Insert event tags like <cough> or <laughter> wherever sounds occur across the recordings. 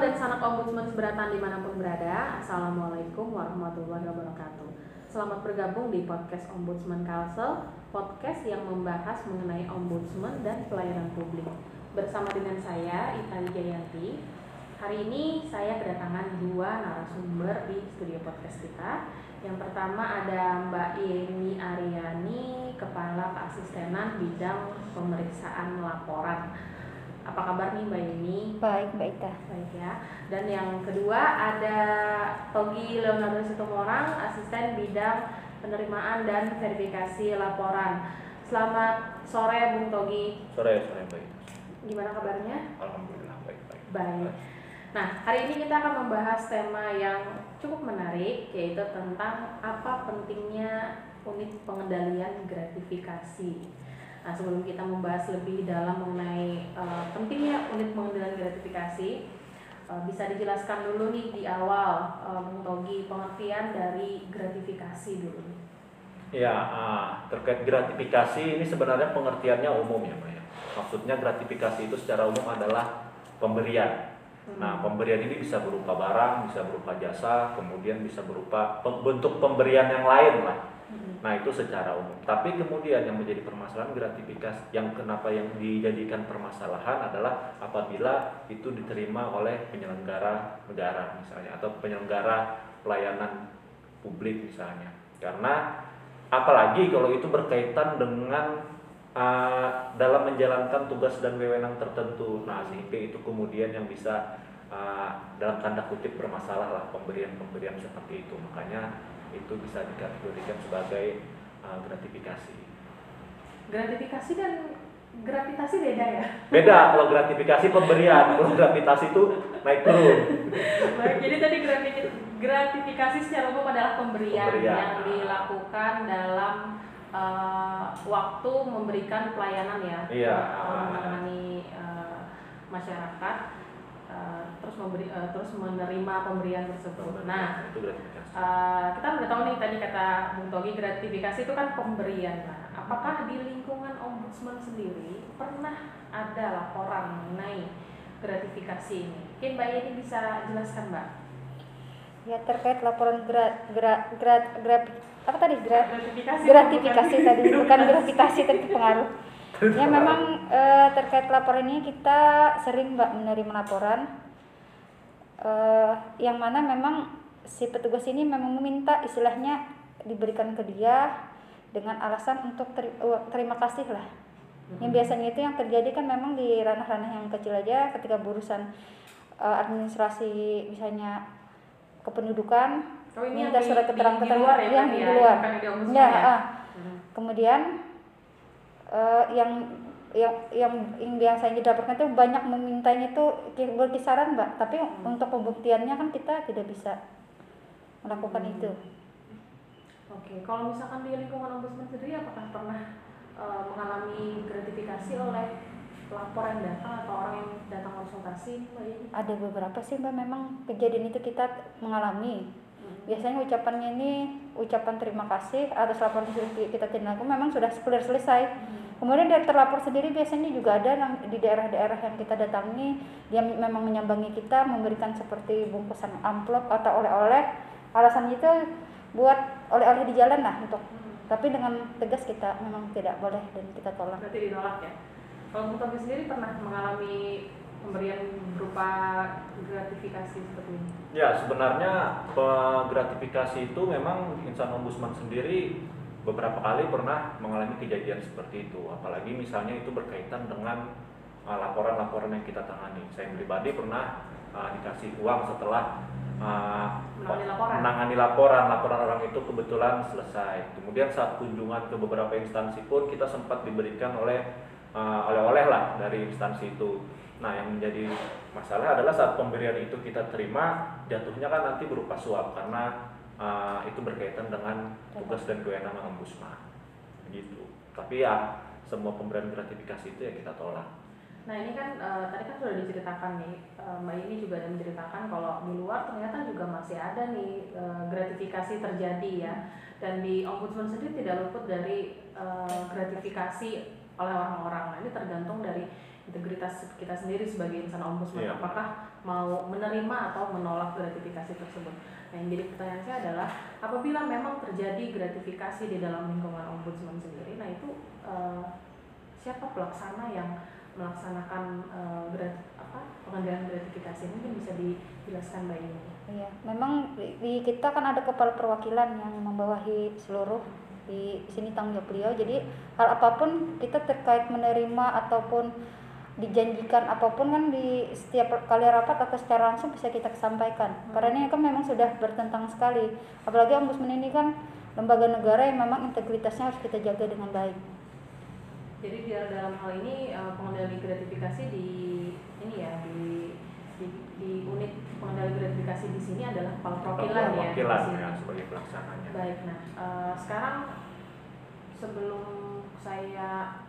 dan sanak ombudsman seberatan di mana pun berada. Assalamualaikum warahmatullahi wabarakatuh. Selamat bergabung di podcast Ombudsman Kalsel Podcast yang membahas mengenai ombudsman dan pelayanan publik. Bersama dengan saya, Ita Wijayanti Hari ini saya kedatangan dua narasumber di studio podcast kita. Yang pertama ada Mbak Yeni Aryani Kepala Keasistenan Bidang Pemeriksaan Laporan apa kabar nih Mbak Yeni? Baik, Mbak Ita. Baik ya. Dan yang kedua ada Togi Leonardo Situmorang, asisten bidang penerimaan dan verifikasi laporan. Selamat sore Bung Togi. Sore, sore baik. Gimana kabarnya? Alhamdulillah baik baik. Baik. Nah, hari ini kita akan membahas tema yang cukup menarik yaitu tentang apa pentingnya unit pengendalian gratifikasi. Nah, sebelum kita membahas lebih dalam mengenai uh, pentingnya unit pengendalian gratifikasi, uh, bisa dijelaskan dulu nih di awal, uh, Bung Togi, pengertian dari gratifikasi dulu. Ya, uh, terkait gratifikasi ini sebenarnya pengertiannya umum ya, Mbak ya. Maksudnya gratifikasi itu secara umum adalah pemberian. Hmm. Nah, pemberian ini bisa berupa barang, bisa berupa jasa, kemudian bisa berupa bentuk pemberian yang lain lah Nah itu secara umum. Tapi kemudian yang menjadi permasalahan gratifikasi yang kenapa yang dijadikan permasalahan adalah apabila itu diterima oleh penyelenggara negara misalnya atau penyelenggara pelayanan publik misalnya. Karena apalagi kalau itu berkaitan dengan uh, dalam menjalankan tugas dan wewenang tertentu. Nah sehingga itu kemudian yang bisa uh, dalam tanda kutip bermasalah lah pemberian-pemberian seperti itu. Makanya itu bisa dikategorikan sebagai uh, gratifikasi. Gratifikasi dan gravitasi beda ya? Beda kalau gratifikasi pemberian, kalau gravitasi itu naik turun. Baik, jadi tadi gratifikasi secara umum adalah pemberian, pemberian. yang dilakukan dalam uh, waktu memberikan pelayanan ya, iya. uh, menangani uh, masyarakat terus memberi uh, terus menerima pemberian tersebut. Nah, uh, kita udah tahu nih tadi kata Bung Togi gratifikasi itu kan pemberian. Nah, apakah di lingkungan ombudsman sendiri pernah ada laporan mengenai gratifikasi ini? Mungkin Mbak Yeni bisa jelaskan, Mbak. Ya terkait laporan gra, gra, gra, gra, apa tadi gra, gratifikasi, gratifikasi bukan. tadi <laughs> bukan gratifikasi tapi pengaruh. Ya memang e, terkait laporan ini kita sering mbak menerima laporan e, yang mana memang si petugas ini memang meminta istilahnya diberikan ke dia dengan alasan untuk ter, uh, terima kasih lah. Yang biasanya itu yang terjadi kan memang di ranah-ranah yang kecil aja ketika berurusan uh, administrasi misalnya kependudukan oh, minta surat keterangan-keterangan ya, yang di luar. Ya, ya, ya. Uh. Hmm. Kemudian uh, yang yang yang yang biasanya didapatkan itu banyak memintanya itu berkisaran mbak. Tapi hmm. untuk pembuktiannya kan kita tidak bisa melakukan hmm. itu. Oke kalau misalkan di lingkungan ombudsman sendiri apakah pernah uh, mengalami gratifikasi oleh pelapor yang datang atau orang yang datang konsultasi mbak ada beberapa sih mbak. Memang kejadian itu kita mengalami biasanya ucapannya ini ucapan terima kasih atas laporan kita tindak memang sudah clear selesai hmm. kemudian dari terlapor sendiri biasanya juga ada di daerah-daerah yang kita datangi dia memang menyambangi kita memberikan seperti bungkusan amplop atau oleh-oleh alasan itu buat oleh-oleh di jalan lah untuk hmm. tapi dengan tegas kita memang tidak boleh dan kita tolak berarti ditolak ya kalau Bung sendiri pernah mengalami pemberian berupa gratifikasi seperti ini? Ya, sebenarnya gratifikasi itu memang insan ombudsman sendiri beberapa kali pernah mengalami kejadian seperti itu. Apalagi misalnya itu berkaitan dengan uh, laporan-laporan yang kita tangani. Saya pribadi pernah uh, dikasih uang setelah uh, menangani laporan. menangani laporan. Laporan orang itu kebetulan selesai. Kemudian saat kunjungan ke beberapa instansi pun kita sempat diberikan oleh uh, oleh-oleh lah dari instansi itu Nah, yang menjadi masalah adalah saat pemberian itu kita terima, jatuhnya kan nanti berupa suap karena uh, itu berkaitan dengan tugas dan kewenangan ombudsman. Gitu. Tapi ya semua pemberian gratifikasi itu ya kita tolak. Nah ini kan uh, tadi kan sudah diceritakan nih uh, Mbak ini juga ada menceritakan kalau di luar ternyata juga masih ada nih uh, gratifikasi terjadi ya dan di ombudsman sendiri tidak luput dari gratifikasi oleh orang-orang. Nah ini tergantung dari integritas kita sendiri sebagai insan ombudsman Iya. apakah mau menerima atau menolak gratifikasi tersebut. Nah, yang jadi pertanyaan saya adalah apabila memang terjadi gratifikasi di dalam lingkungan ombudsman sendiri, nah itu eh, siapa pelaksana yang melaksanakan eh, grat- apa pengambilan gratifikasi mungkin bisa dijelaskan Mbak Yuni. Iya, memang di, di kita kan ada kepala perwakilan yang membawahi seluruh di sini tanggung jawab beliau. Jadi hal apa pun kita terkait menerima ataupun dijanjikan apa pun kan di setiap kali rapat atau secara langsung bisa kita sampaikan. Karena ini kan memang sudah bertentang sekali. Apalagi ombudsman ini kan lembaga negara yang memang integritasnya harus kita jaga dengan baik. Jadi di dalam hal ini eh, pengendali gratifikasi di ini ya di di, di unit pengendali gratifikasi di sini adalah kepala perwakilan ya. Perwakilan ya sebagai pelaksananya. Baik, nah eh, sekarang sebelum saya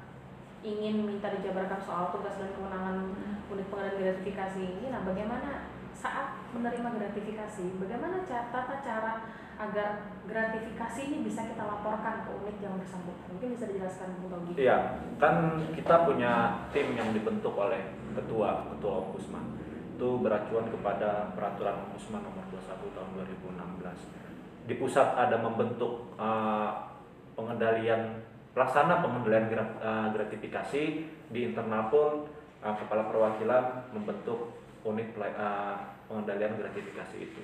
ingin minta dijabarkan soal tugas dan kewenangan unit pengendali gratifikasi ini, nah bagaimana saat menerima gratifikasi, bagaimana ca- tata cara agar gratifikasi ini bisa kita laporkan ke unit yang bersangkutan? Mungkin bisa dijelaskan Bung Togi. Iya, kan kita punya tim yang dibentuk oleh ketua ketua ombudsman. Itu beracuan kepada peraturan ombudsman nomor 21 tahun 2016. Di pusat ada membentuk eh, pengendalian pelaksana pengendalian eh, gratifikasi di internal pun eh, kepala perwakilan membentuk unit eh, pengendalian gratifikasi itu.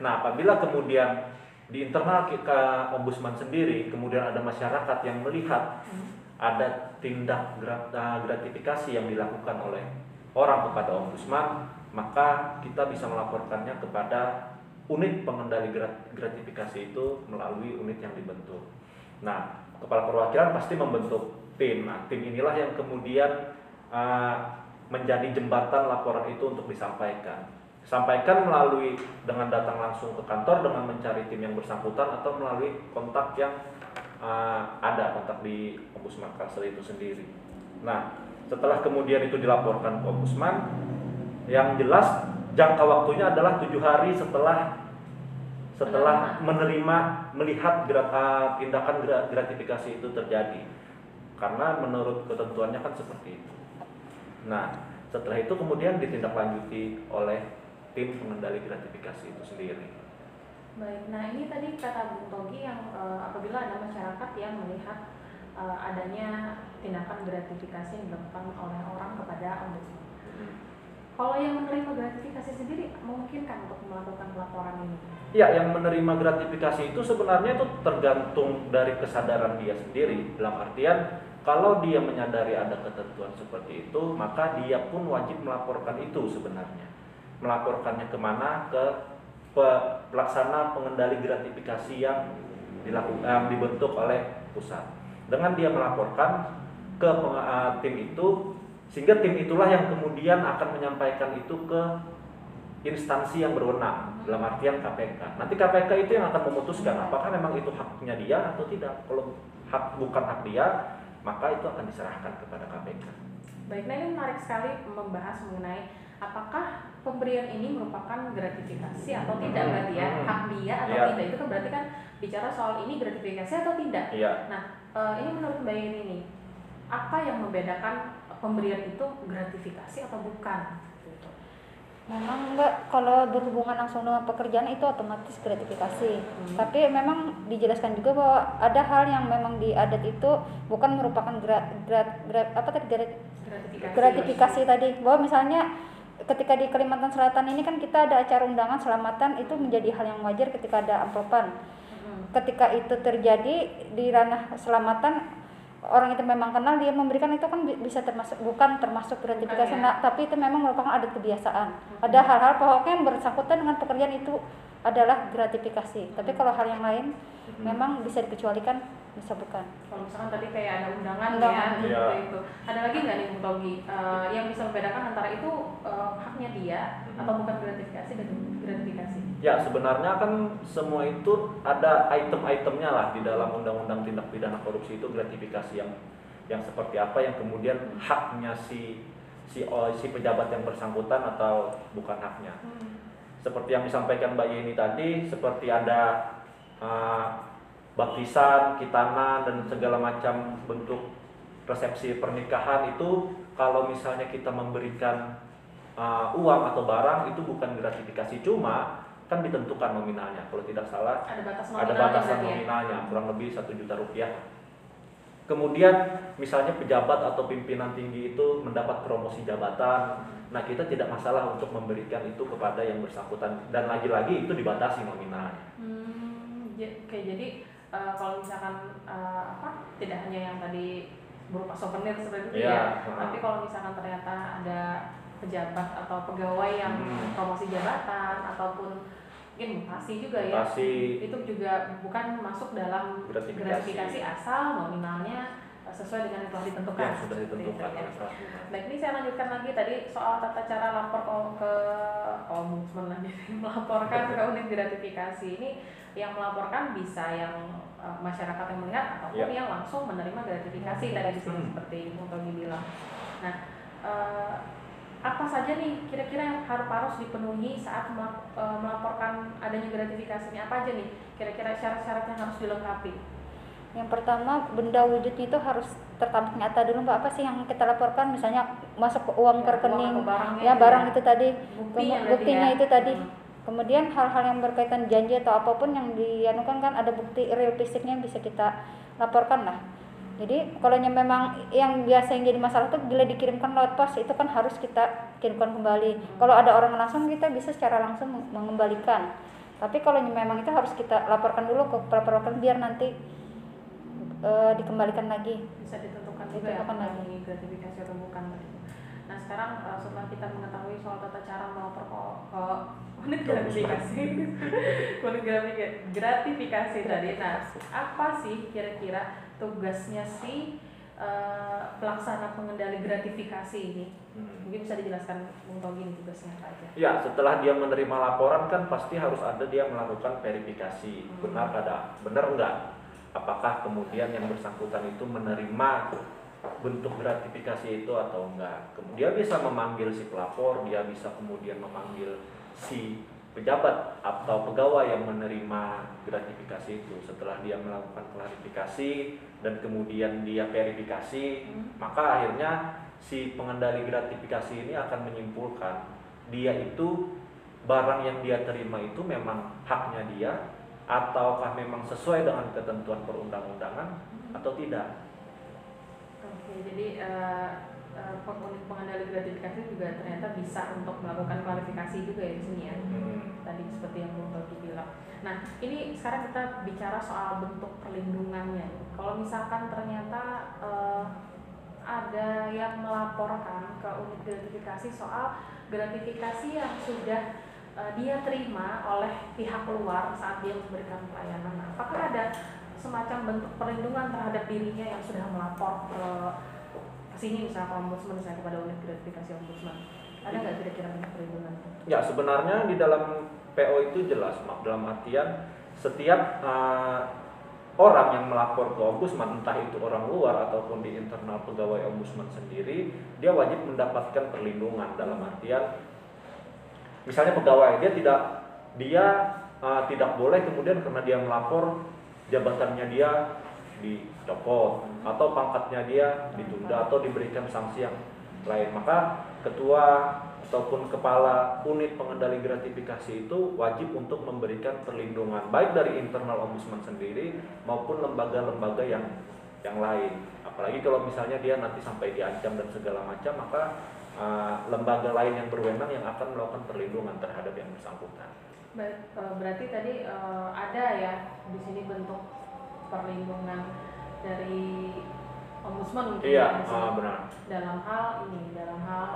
Nah, apabila kemudian di internal kita ombudsman sendiri kemudian ada masyarakat yang melihat Hmm. ada tindak grat- gratifikasi yang dilakukan oleh orang kepada ombudsman, maka kita bisa melaporkannya kepada unit pengendali grat- gratifikasi itu melalui unit yang dibentuk. Nah, kepala perwakilan pasti membentuk tim. Nah, tim inilah yang kemudian eh, menjadi jembatan laporan itu untuk disampaikan. Sampaikan melalui dengan datang langsung ke kantor dengan mencari tim yang bersangkutan atau melalui kontak yang eh, ada kontak di ombudsman Kalsel itu sendiri. Nah, setelah kemudian itu dilaporkan ke ombudsman, yang jelas jangka waktunya adalah tujuh hari setelah setelah menerima melihat gerak, tindakan gra- gratifikasi itu terjadi karena menurut ketentuannya kan seperti itu. Nah, setelah itu kemudian ditindaklanjuti oleh tim pengendali gratifikasi itu sendiri. Baik, nah ini tadi kata Bung Togi yang eh, apabila ada masyarakat yang melihat eh, adanya tindakan gratifikasi yang dilakukan oleh orang kepada ombudsman. Kalau yang menerima gratifikasi memungkinkan untuk melakukan pelaporan ini. Ya, yang menerima gratifikasi itu sebenarnya itu tergantung dari kesadaran dia sendiri. Dalam artian, kalau dia menyadari ada ketentuan seperti itu, maka dia pun wajib melaporkan itu sebenarnya. Melaporkannya ke mana? Ke pe- pelaksana pengendali gratifikasi yang dilakukan yang dibentuk oleh pusat. Dengan dia melaporkan ke eh, tim itu, sehingga tim itulah yang kemudian akan menyampaikan itu ke instansi yang berwenang dalam artian KPK. Nanti KPK itu yang akan memutuskan apakah memang itu haknya dia atau tidak. Kalau hak bukan hak dia, maka itu akan diserahkan kepada KPK. Baik, nah ini menarik sekali membahas mengenai apakah pemberian ini merupakan gratifikasi atau tidak Hmm, berarti ya hmm. hak dia atau Iya. tidak itu kan berarti kan bicara soal ini gratifikasi atau tidak. Iya. Nah, eh, ini menurut Mbak Yeni nih, apa yang membedakan pemberian itu gratifikasi atau bukan? Memang enggak kalau berhubungan langsung dengan pekerjaan itu otomatis gratifikasi. Hmm. Tapi memang dijelaskan juga bahwa ada hal yang memang di adat itu bukan merupakan gra, gra- gra- apa tadi gra- Gratifikasi. gratifikasi tadi. Bahwa misalnya ketika di Kalimantan Selatan ini kan kita ada acara undangan selamatan itu menjadi hal yang wajar ketika ada amplopan. Mm-mm. Ketika itu terjadi di ranah selamatan orang itu memang kenal dia memberikan itu kan bi- bisa termasuk bukan termasuk gratifikasi Bukan ya? nah, tapi itu memang merupakan adat kebiasaan. Ada hal-hal pokoknya yang bersangkutan dengan pekerjaan itu adalah gratifikasi. Tapi kalau hal yang lain Mhm. memang bisa dikecualikan, bisa bukan. Kalau misalkan tadi kayak ada undangan, Undangan. ya, seperti itu. Ada lagi nggak nih Togi eh, yang bisa membedakan antara itu eh, haknya dia Mhm. atau bukan gratifikasi dan gratifikasi? Ya, sebenarnya kan semua itu ada item-itemnya lah di dalam undang-undang tindak pidana korupsi itu gratifikasi yang yang seperti apa yang kemudian haknya si si si pejabat yang bersangkutan atau bukan haknya. Seperti yang disampaikan Mbak Yeni tadi, seperti ada uh, baptisan, kitanan dan segala macam bentuk resepsi pernikahan itu kalau misalnya kita memberikan uh, uang atau barang itu bukan gratifikasi. Cuma kan ditentukan nominalnya. Kalau tidak salah ada batas ada batasan ya? nominalnya kurang lebih satu juta rupiah kemudian misalnya pejabat atau pimpinan tinggi itu mendapat promosi jabatan nah kita tidak masalah untuk memberikan itu kepada yang bersangkutan dan lagi-lagi itu dibatasi nominalnya Hmm, oke jadi eh, kalau misalkan eh, apa tidak hanya yang tadi berupa souvenir seperti itu Iya, ya, heeh. tapi kalau misalkan ternyata ada pejabat atau pegawai yang Hmm. promosi jabatan ataupun mungkin mutasi juga ya, Mutasi. itu juga bukan masuk dalam Gratifikasi. gratifikasi asal nominalnya eh, sesuai dengan yang telah ditentukan. yang sudah ditentukan ya. Baik, ini saya lanjutkan lagi tadi soal tata cara lapor ke- ke ombudsman lagi <laughs> melaporkan ke unit gratifikasi ini yang melaporkan bisa yang uh, masyarakat yang melihat ataupun Ya. yang langsung menerima gratifikasi tadi di sini Hmm. seperti Bung bilang. Nah, uh, apa saja nih kira-kira yang harus harus dipenuhi saat uh, melaporkan adanya gratifikasi ini apa aja nih kira-kira syarat-syarat yang harus dilengkapi? Yang pertama benda wujudnya itu harus tertampak nyata dulu mbak apa sih yang kita laporkan misalnya masuk ke uang ke Ya, rekening ya barang ya. itu tadi Buktinya Kemu- berarti buktinya ya? itu tadi Hmm. kemudian hal-hal yang berkaitan janji atau apa pun yang dianukan kan ada bukti real fisiknya yang bisa kita laporkan lah jadi kalau yang memang yang biasa yang jadi masalah tuh bila dikirimkan lewat pos itu kan harus kita kirimkan kembali kalau ada orang langsung kita bisa secara langsung mengembalikan tapi kalau yang memang itu harus kita laporkan dulu ke perwakilan biar nanti eh, dikembalikan lagi bisa ditentukan juga ya Ditentukan apakah lagi. gratifikasi atau bukan tadi. Nah sekarang uh, setelah kita mengetahui soal tata cara melapor ke, ke unit gratifikasi, unit <laughs> gratifikasi tadi. Nah apa sih kira-kira tugasnya si uh, pelaksana pengendali gratifikasi ini? Hmm. Mungkin bisa dijelaskan Bung nih tugasnya apa aja? Ya, setelah dia menerima laporan kan pasti harus ada dia melakukan verifikasi. Hmm. Benar kada? Benar enggak? Apakah kemudian yang bersangkutan itu menerima bentuk gratifikasi itu atau enggak? Kemudian bisa memanggil si pelapor, dia bisa kemudian memanggil si pejabat atau pegawai yang menerima gratifikasi itu. Setelah dia melakukan klarifikasi dan kemudian dia verifikasi, Hmm. maka akhirnya si pengendali gratifikasi ini akan menyimpulkan dia itu barang yang dia terima itu memang haknya dia ataukah memang sesuai dengan ketentuan perundang-undangan atau tidak. Oke, jadi eh, unit pengendali gratifikasi juga ternyata bisa untuk melakukan klarifikasi juga ya di sini ya. tadi seperti yang Bung Togi bilang. Nah, ini sekarang kita bicara soal bentuk perlindungannya. Kalau misalkan ternyata eh, ada yang melaporkan ke unit gratifikasi soal gratifikasi yang sudah eh, dia terima oleh pihak luar saat dia memberikan pelayanan. Apakah ada semacam bentuk perlindungan terhadap dirinya yang sudah melapor ke ke sini misalnya ke ombudsman misalnya kepada unit gratifikasi ombudsman. Ada nggak kira-kira bentuk perlindungan? Ya sebenarnya di dalam PO itu jelas, Mak. dalam artian setiap uh, orang yang melapor ke ombudsman, entah itu orang luar ataupun di internal pegawai ombudsman sendiri, dia wajib mendapatkan perlindungan dalam artian misalnya pegawai dia tidak dia uh, tidak boleh kemudian karena dia melapor jabatannya dia dicopot atau pangkatnya dia ditunda atau diberikan sanksi yang lain. Maka ketua ataupun kepala unit pengendali gratifikasi itu wajib untuk memberikan perlindungan baik dari internal ombudsman sendiri maupun lembaga-lembaga yang yang lain. Apalagi kalau misalnya dia nanti sampai diancam dan segala macam maka uh, lembaga lain yang berwenang yang akan melakukan perlindungan terhadap yang bersangkutan. Baik, eh, berarti tadi eh, ada ya di sini bentuk perlindungan dari ombudsman mungkin iya ya ah, benar dalam hal ini, dalam hal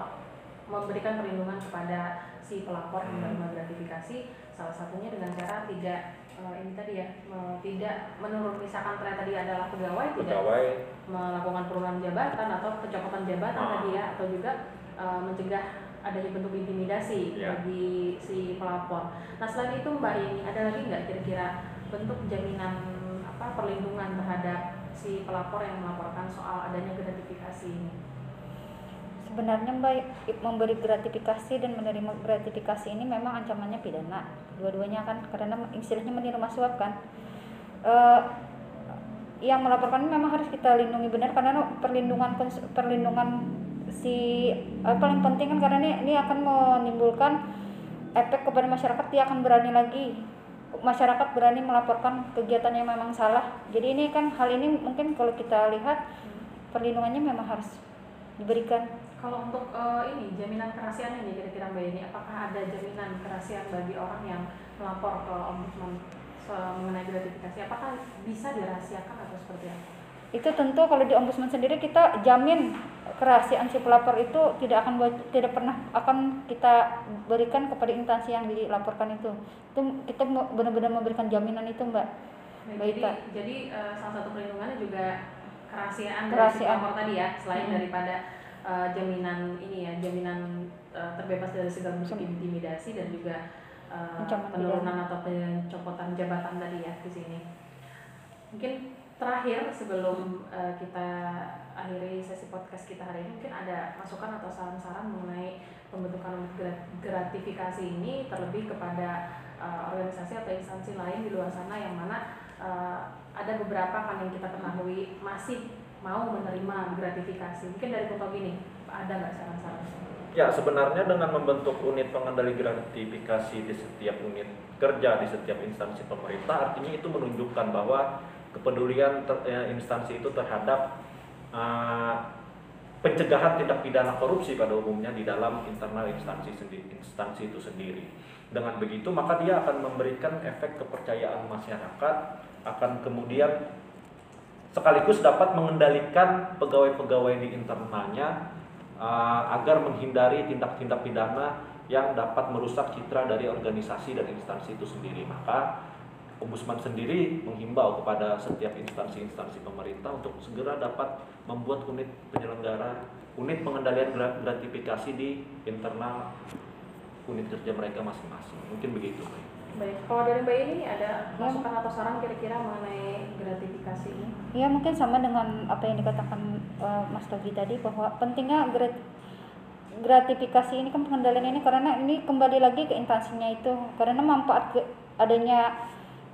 memberikan perlindungan kepada si pelapor yang Hmm. menerima gratifikasi, salah satunya dengan cara tidak eh, ini tadi ya, me- tidak menurut misalkan ternyata dia adalah pegawai, tidak pegawai melakukan penurunan jabatan atau pencopotan jabatan Ah. tadi ya, atau juga eh, mencegah adanya bentuk intimidasi Ya. bagi si pelapor. Nah selain itu Mbak ini ada lagi nggak kira-kira bentuk jaminan apa perlindungan terhadap si pelapor yang melaporkan soal adanya gratifikasi ini? sebenarnya mbak memberi gratifikasi dan menerima gratifikasi ini memang ancamannya pidana. Dua-duanya kan karena istilahnya menerima suap kan. Eh, yang melaporkan memang harus kita lindungi benar karena perlindungan perlindungan si eh, paling penting kan karena ini ini akan menimbulkan efek kepada masyarakat dia akan berani lagi masyarakat berani melaporkan kegiatan yang memang salah jadi ini kan hal ini mungkin kalau kita lihat perlindungannya memang harus diberikan Kalau untuk eh, ini jaminan kerahasiaan ini kira-kira Mbak ini apakah ada jaminan kerahasiaan bagi orang yang melapor ke ombudsman se- mengenai gratifikasi? Apakah bisa dirahasiakan atau seperti apa? Itu tentu kalau di ombudsman sendiri kita jamin kerahasiaan si pelapor itu tidak akan tidak pernah akan kita berikan kepada instansi yang dilaporkan itu itu kita benar-benar memberikan jaminan itu mbak Nah, Baik, jadi Pak. jadi eh, salah satu perlindungannya juga kerahasiaan, dari si Kerahasiaan. pelapor tadi ya, selain Hmm. daripada eh, jaminan ini ya, jaminan eh, terbebas dari segala bentuk intimidasi dan juga Ancaman penurunan atau pencopotan jabatan tadi ya di sini. Mungkin terakhir sebelum eh, kita akhiri sesi podcast kita hari ini mungkin ada masukan atau saran-saran mengenai pembentukan gra- gratifikasi ini terlebih kepada eh, organisasi atau instansi lain di luar sana yang mana eh, ada beberapa kan yang kita ketahui masih mau menerima gratifikasi. Mungkin dari Kunto gini ada nggak saran-saran? Ya, sebenarnya dengan membentuk unit pengendali gratifikasi di setiap unit kerja di setiap instansi pemerintah, artinya itu menunjukkan bahwa kepedulian ter- eh, instansi itu terhadap eh, pencegahan tindak pidana korupsi pada umumnya di dalam internal instansi sendiri, instansi itu sendiri. Dengan begitu, maka dia akan memberikan efek kepercayaan masyarakat, akan kemudian sekaligus dapat mengendalikan pegawai-pegawai di internalnya uh, agar menghindari tindak-tindak pidana yang dapat merusak citra dari organisasi dan instansi itu sendiri. Maka Ombudsman sendiri menghimbau kepada setiap instansi-instansi pemerintah untuk segera dapat membuat unit penyelenggara, unit pengendalian gra- gratifikasi di internal unit kerja mereka masing-masing. Mungkin begitu. Baik kalau dari Mbak ini ada masukan atau saran kira-kira mengenai gratifikasi ini ya mungkin sama dengan apa yang dikatakan eh, Mas Togi tadi bahwa pentingnya grat- gratifikasi ini kan pengendalian ini karena ini kembali lagi ke instansinya itu karena manfaat adanya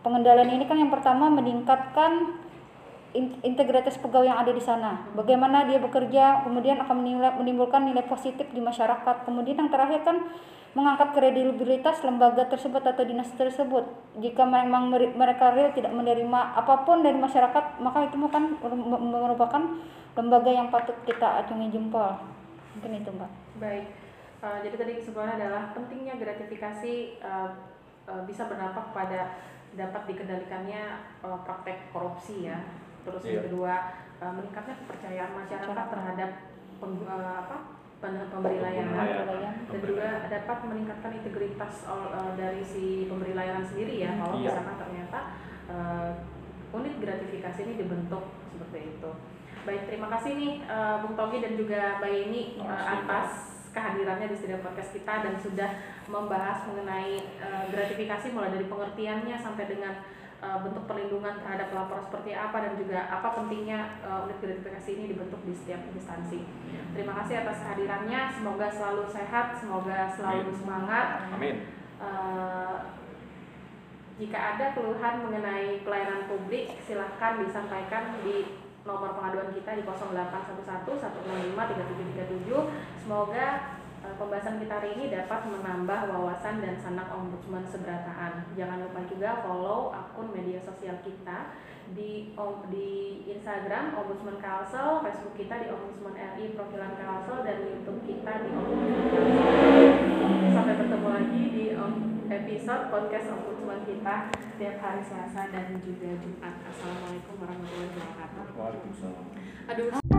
pengendalian ini kan yang pertama meningkatkan in- integritas pegawai yang ada di sana. Bagaimana dia bekerja, kemudian akan menimbulkan nilai positif di masyarakat. Kemudian yang terakhir kan mengangkat kredibilitas lembaga tersebut atau dinas tersebut. Jika memang mereka real tidak menerima apa pun dari masyarakat, maka itu bukan merupakan lembaga yang patut kita acungi jempol. Mungkin itu, Mbak. Baik, Eh, jadi tadi kesimpulannya adalah pentingnya gratifikasi eh, eh, bisa berdampak pada dapat dikendalikannya eh, praktek korupsi ya. Terus yang Iya. kedua eh, meningkatnya kepercayaan masyarakat terhadap peng- eh, apa pemberi layanan Pemberi dan juga dapat meningkatkan integritas eh, dari si pemberi layanan sendiri ya kalau Iya. misalkan ternyata eh, unit gratifikasi ini dibentuk seperti itu. Baik, terima kasih nih eh, Bung Togi dan juga Mbak Yeni Terima kasih, atas kehadirannya di studio podcast kita dan sudah membahas mengenai eh, gratifikasi mulai dari pengertiannya sampai dengan eh, bentuk perlindungan terhadap pelapor seperti apa dan juga apa pentingnya eh, unit gratifikasi ini dibentuk di setiap instansi. Terima kasih atas kehadirannya. Semoga selalu sehat, semoga selalu Amin. semangat. Amin. Eh, jika ada keluhan mengenai pelayanan publik, silahkan disampaikan di nomor pengaduan kita di 0811 165 3737. Semoga eh, pembahasan kita hari ini dapat menambah wawasan dan sanak ombudsman seberataan. Jangan lupa juga follow akun media sosial kita di di Instagram Ombudsman Kalsel, Facebook kita di Ombudsman RI Profilan Kalsel dan YouTube kita di Ombudsman Kalsel. Sampai bertemu lagi di om- episode podcast Ombudsman kita setiap hari Selasa dan juga Jumat. Assalamualaikum warahmatullahi wabarakatuh. Waalaikumsalam. Aduh.